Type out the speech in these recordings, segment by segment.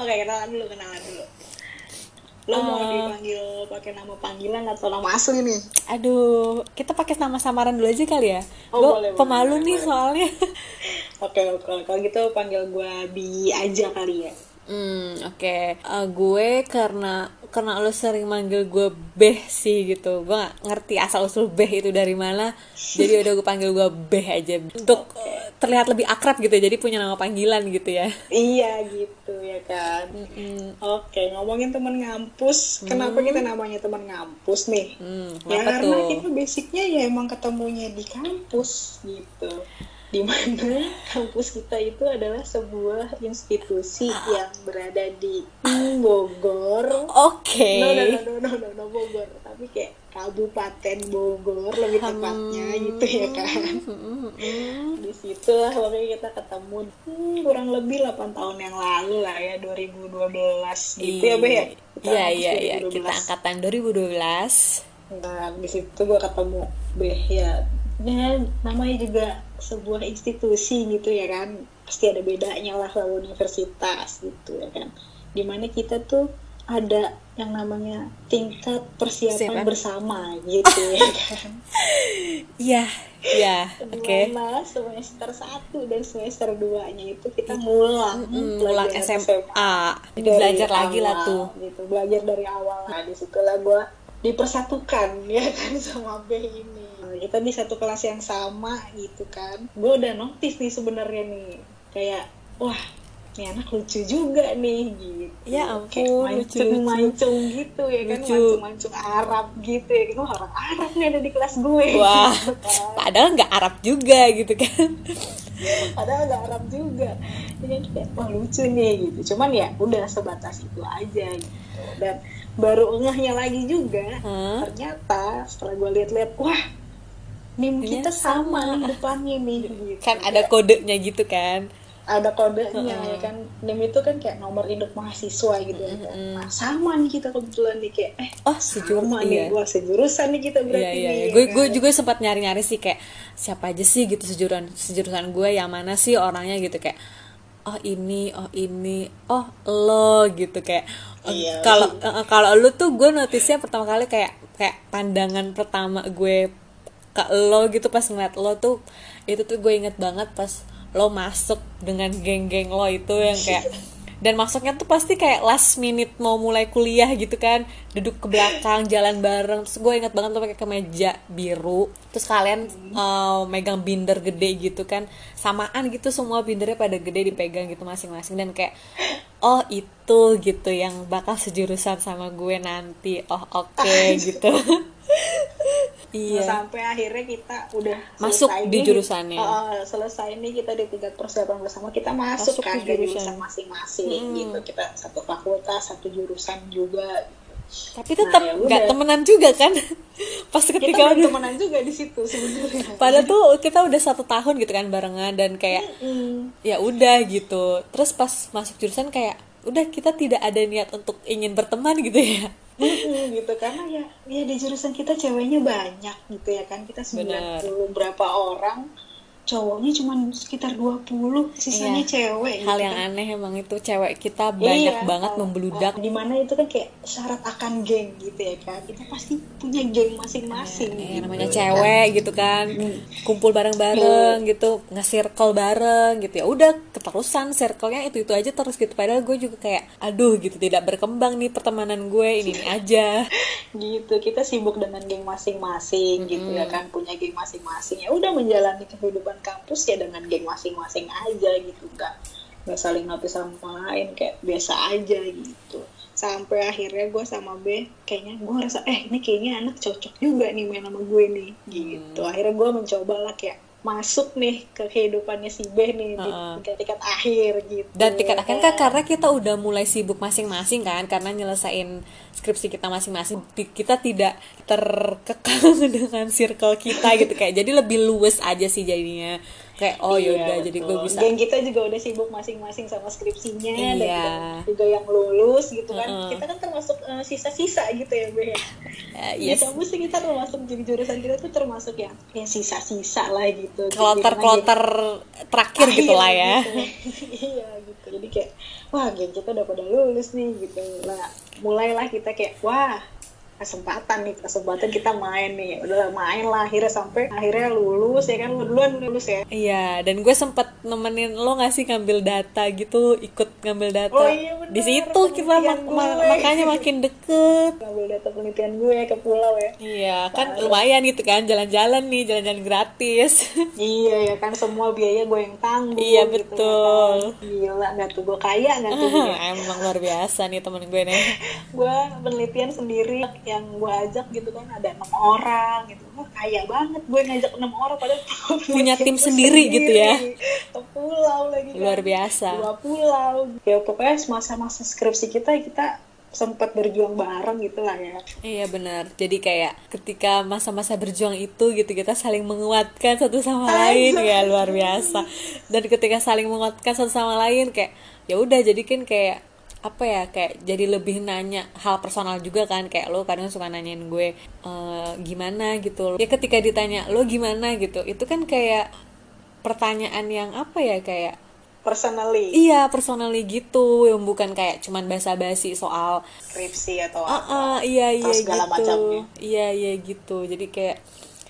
Oke, kenalan dulu, kenalan dulu. Lo mau Eh. dipanggil pakai nama panggilan atau nama asli nih? Aduh, kita pakai nama samaran dulu aja kali ya. Oh, Gue boleh, pemalu boleh, nih boleh. soalnya. Oke, oke. Kalau gitu panggil gue Bi aja kali ya. Hmm, oke. Eh, gue karena karena lo sering manggil gue Beh sih gitu. Gue gak ngerti asal usul Beh itu dari mana. Jadi udah gue panggil gue Beh aja untuk eh, terlihat lebih akrab gitu. Jadi punya nama panggilan gitu ya. Iya gitu ya kan. Oke, ngomongin teman ngampus. Kenapa kita namanya teman ngampus nih? Hmm, ya karena tuh? kita basicnya ya emang ketemunya di kampus gitu di mana kampus kita itu adalah sebuah institusi yang berada di Bogor Oke. no, no, no, no, no, no, no, Bogor tapi kayak Kabupaten Bogor lebih tepatnya gitu ya kan di situ lah pokoknya kita ketemu hmm, kurang lebih 8 tahun yang lalu lah ya 2012 gitu ya Be ya Iya iya iya 2012. kita angkatan 2012. Nah, di situ gue ketemu Beh ya, ya namanya juga sebuah institusi gitu ya kan. Pasti ada bedanya lah sama universitas gitu ya kan. Di mana kita tuh ada yang namanya tingkat persiapan bersama gitu ya kan. Iya, iya, oke. Semester 1 dan semester 2 nya itu kita ngulang Mm, ngulang SMA. Jadi dari belajar lagi lah tuh. gitu belajar dari awal nah di situlah gue dipersatukan ya kan sama B ini Nah, kita di satu kelas yang sama gitu kan gue udah notice nih sebenarnya nih kayak wah ini anak lucu juga nih gitu Ya kayak ampun, lucu-lucu. mancung-mancung gitu ya kan Lucu. mancung-mancung Arab gitu ya kan orang Arab nih ada di kelas gue Wah, gitu kan. padahal nggak Arab juga gitu kan. padahal gak Arab juga jadi kayak wah lucu nih gitu cuman ya udah sebatas itu aja gitu dan baru ngehnya lagi juga Hah? ternyata setelah gue lihat-lihat wah nim Ini kita sama, sama. nih depannya nih gitu. Kan ada kodenya gitu kan. Ada kodenya Heeh. ya kan nim itu kan kayak nomor induk mahasiswa gitu ya kan nah sama nih kita kebetulan nih kayak eh Oh, sejur sama iya. nih wah sejurusan nih kita Iya berarti iya, nih iya. ya Gue kan? gue juga sempat nyari-nyari sih kayak siapa aja sih gitu sejurusan sejurusan gue yang mana sih orangnya gitu kayak oh ini oh ini oh lo gitu kayak eh, Iya. kalau eh, kalau lu tuh gue notisnya pertama kali kayak kayak pandangan pertama gue ke lo gitu pas ngeliat lo tuh itu tuh gue inget banget pas lo masuk dengan geng-geng lo itu yang kayak dan masuknya tuh pasti kayak last minute mau mulai kuliah gitu kan duduk ke belakang jalan bareng terus gue inget banget lo pakai kemeja biru terus kalian uh, megang binder gede gitu kan samaan gitu semua bindernya pada gede dipegang gitu masing-masing dan kayak oh itu gitu yang bakal sejurusan sama gue nanti oh oke gitu iya sampai akhirnya kita udah Masuk selesai di nih. jurusannya. Uh, selesai nih kita di tingkat persiapan bersama kita masuk, Masuk kan ke jurusan. masing-masing Hmm. gitu kita satu fakultas satu jurusan juga tapi tetap Nah, ya nggak udah. temenan juga kan pas kita ketika belum udah temenan juga di situ sebenarnya padahal tuh kita udah satu tahun gitu kan barengan dan kayak Hmm. ya udah gitu terus pas masuk jurusan kayak udah kita tidak ada niat untuk ingin berteman gitu ya gitu. Karena ya ya di jurusan kita ceweknya banyak gitu ya kan. Kita 90 Bener. berapa orang cowoknya cuma sekitar 20 sisanya Iya. cewek hal gitu yang kan. aneh emang itu cewek kita banyak Iya, banget kalau- membludak kalau Di mana itu kan kayak syarat akan geng gitu ya kan. Kita pasti punya geng masing-masing. Eh, gitu, namanya ya cewek gitu kan kumpul bareng-bareng gitu nge-circle bareng gitu ya udah keterusan circle-nya itu itu aja terus gitu padahal gue juga kayak aduh gitu tidak berkembang nih pertemanan gue ini ini aja Kan. Gitu. Kita sibuk dengan geng masing-masing gitu ya kan. Punya geng masing-masing. Ya udah menjalani kehidupan kampus ya dengan geng masing-masing aja gitu. Enggak nggak saling notice sama lain kayak biasa aja gitu sampai akhirnya gue sama B kayaknya gue ngerasa eh ini kayaknya anak cocok juga nih main sama gue nih gitu akhirnya gue mencoba lah kayak masuk nih ke kehidupannya si B nih di Heeh. tingkat-tingkat akhir gitu. Dan tingkat akhir kan karena kita udah mulai sibuk masing-masing kan karena nyelesain skripsi kita masing-masing Di- kita tidak terkekang dengan circle kita gitu kayak. Jadi lebih luwes aja sih jadinya kayak oh Iya, yaudah jadi gue betul. bisa Geng kita juga udah sibuk masing-masing sama skripsinya dan Iya. kita juga yang lulus gitu kan. Heeh. Kita kan termasuk eh, sisa-sisa gitu ya, Be. Di yes kampus sih kita termasuk jadi jurusan kita tuh termasuk yang ya sisa-sisa lah gitu. kloter kloter terakhir gitu lah ya gitu. iya gitu. Jadi kayak wah geng kita udah pada lulus nih gitu lah mulailah kita kayak wah kesempatan nih kesempatan kita main nih udah main lah akhirnya sampai akhirnya lulus ya kan lu duluan lulus ya Iya, dan gue sempet nemenin lo nggak sih ngambil data gitu, ikut ngambil data. Oh iya, bener, Di situ kita mak- penelitian ma- gue. makanya makin deket. Data penelitian gue ke pulau ya Iya, kan lumayan gitu kan, jalan-jalan nih, jalan-jalan gratis. iya ya kan semua biaya gue yang tanggung Iya, gitu, betul. ya kan. gila nggak tuh gue kaya nggak tuh gue Emang luar biasa nih temen gue nih. gue penelitian sendiri yang gue ajak gitu kan ada enam orang gitu Wah, kaya banget gue ngajak enam orang padahal Punya tim gue sendiri gitu ya. ke pulau lagi kan. Luar biasa. dua pulau ya pokoknya masa-masa skripsi kita kita sempat berjuang bareng gitu lah ya. Iya benar. Jadi kayak ketika masa-masa berjuang itu gitu kita saling menguatkan satu sama lain. Ya luar biasa. Dan ketika saling menguatkan satu sama lain kayak ya udah jadi kan kayak apa ya kayak jadi lebih nanya hal personal juga kan. Kayak lo kadang suka nanyain gue "Eh, gimana gitu. Ya ketika ditanya lo gimana? gitu. Itu kan kayak pertanyaan yang apa ya kayak personally. Iya personally gitu yang bukan kayak cuman basa-basi soal skripsi atau apa. ah, iya iya segala gitu. macamnya. iya iya gitu. Jadi kayak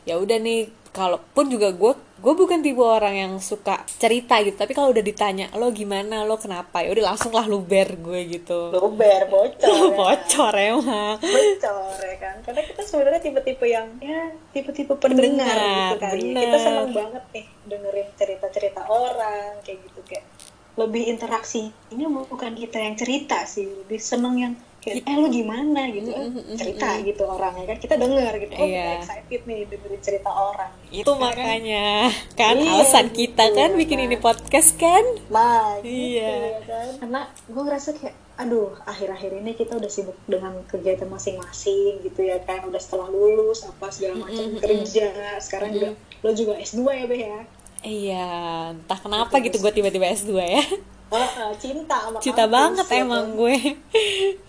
ya udah nih kalaupun juga gue gue bukan tipe orang yang suka cerita gitu tapi kalau udah ditanya lo gimana? Lo kenapa? Ya udah langsung lah luber gue gitu. Luber bocor ya. bocor emang. Bocor ya kan karena kita sebenarnya tipe-tipe yang ya tipe-tipe pendengar Pendengar, gitu kali ya. bener. kita senang banget nih dengerin cerita-cerita orang kayak gitu kayak lebih interaksi ini bukan kita yang cerita sih lebih seneng yang kayak eh lu gimana? Gitu eh, cerita gitu orangnya. Kan kita denger gitu oh Iya. kita excited nih dengerin cerita orang. Itu makanya. Kan Iya, alasan kita gitu, kan bikin ini podcast kan? Nah gitu Iya. ya kan. Karena gue ngerasa kayak aduh akhir-akhir ini kita udah sibuk dengan kegiatan masing-masing gitu ya kan. Udah setelah lulus apa segala macam kerja sekarang juga lo juga S2 ya Beh ya. Iya entah kenapa gitu gue tiba-tiba S2 ya oh, cinta sama cinta kampus, banget ya emang kan? gue.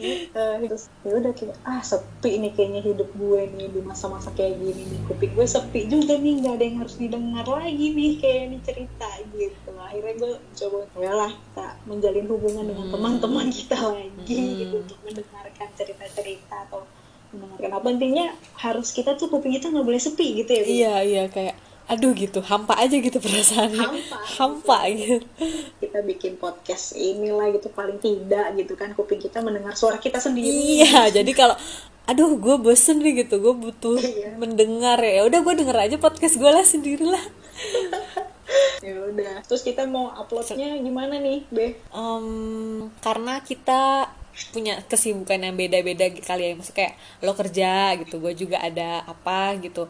Eh, terus ya udah kayak ah sepi nih kayaknya hidup gue nih di masa-masa kayak gini nih. Kuping gue sepi juga nih nggak ada yang harus didengar lagi nih kayak nih cerita gitu. Akhirnya gue coba ya lah kita menjalin hubungan dengan teman-teman kita lagi gitu untuk mendengarkan cerita-cerita atau mendengarkan. Apa intinya harus kita tuh kuping kita nggak boleh sepi gitu ya Bu? iya iya kayak aduh gitu hampa aja gitu perasaannya. Hampa. hampa gitu. Kita bikin podcast inilah gitu paling tidak gitu kan kuping kita mendengar suara kita sendiri. Iya jadi kalau aduh gue bosen nih gitu gue butuh Iya. mendengar ya. Udah gue denger aja podcast gue lah sendirilah. Ya udah terus kita mau uploadnya gimana nih Beh Em, karena kita punya kesibukan yang beda-beda kali ya. Maksudnya kayak lo kerja gitu gue juga ada apa gitu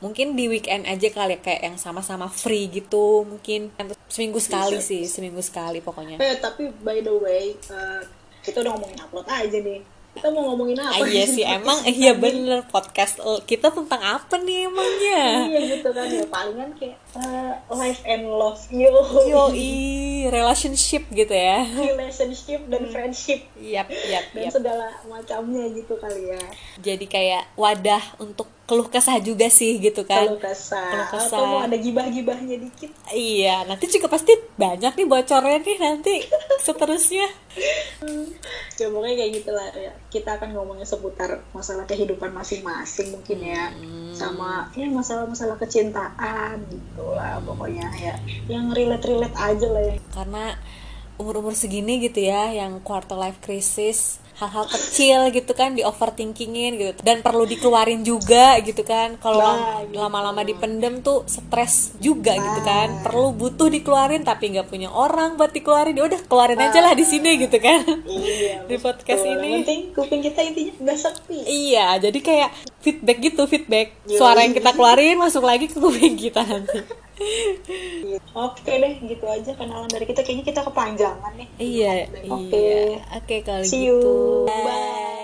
mungkin di weekend aja kali ya kayak yang sama-sama free gitu mungkin seminggu sekali sih seminggu sekali pokoknya Eh tapi by the way, eh, kita udah ngomongin upload aja nih. Kita mau ngomongin Ah, apa? iya nih? sih emang iya bener podcast kita tentang apa nih emangnya Iya gitu kan ya palingan kayak eh, life and love yo, yoi relationship gitu ya relationship dan friendship yap yap dan yap segala macamnya gitu kali ya. jadi kayak wadah untuk keluh kesah juga sih gitu kan Kalau kesah, Keluh kesah. atau mau ada gibah-gibahnya dikit. Iya, nanti juga pasti banyak nih bocornya nih nanti seterusnya. Ya pokoknya kayak gitulah ya. Kita akan ngomongin seputar masalah kehidupan masing-masing mungkin ya, sama ya masalah-masalah kecintaan gitu lah pokoknya ya. Yang relate-relate aja lah ya. Karena umur-umur segini gitu ya, yang quarter life crisis, hal-hal kecil gitu kan di overthinkingin gitu dan perlu dikeluarin juga gitu kan kalau Nah, lam- lama-lama dipendem tuh stres juga gitu kan perlu butuh dikeluarin tapi nggak punya orang buat dikeluarin ya udah keluarin aja lah di sini gitu kan Iya. di podcast betul. ini penting kuping kita intinya nggak sepi. Iya, jadi kayak feedback gitu, feedback. Suara yang kita keluarin masuk lagi ke kuping kita nanti. Oke deh, gitu aja kenalan dari kita. Kayaknya kita kepanjangan nih. iya, Oke. iya. Oke, kalau See gitu. you. Bye.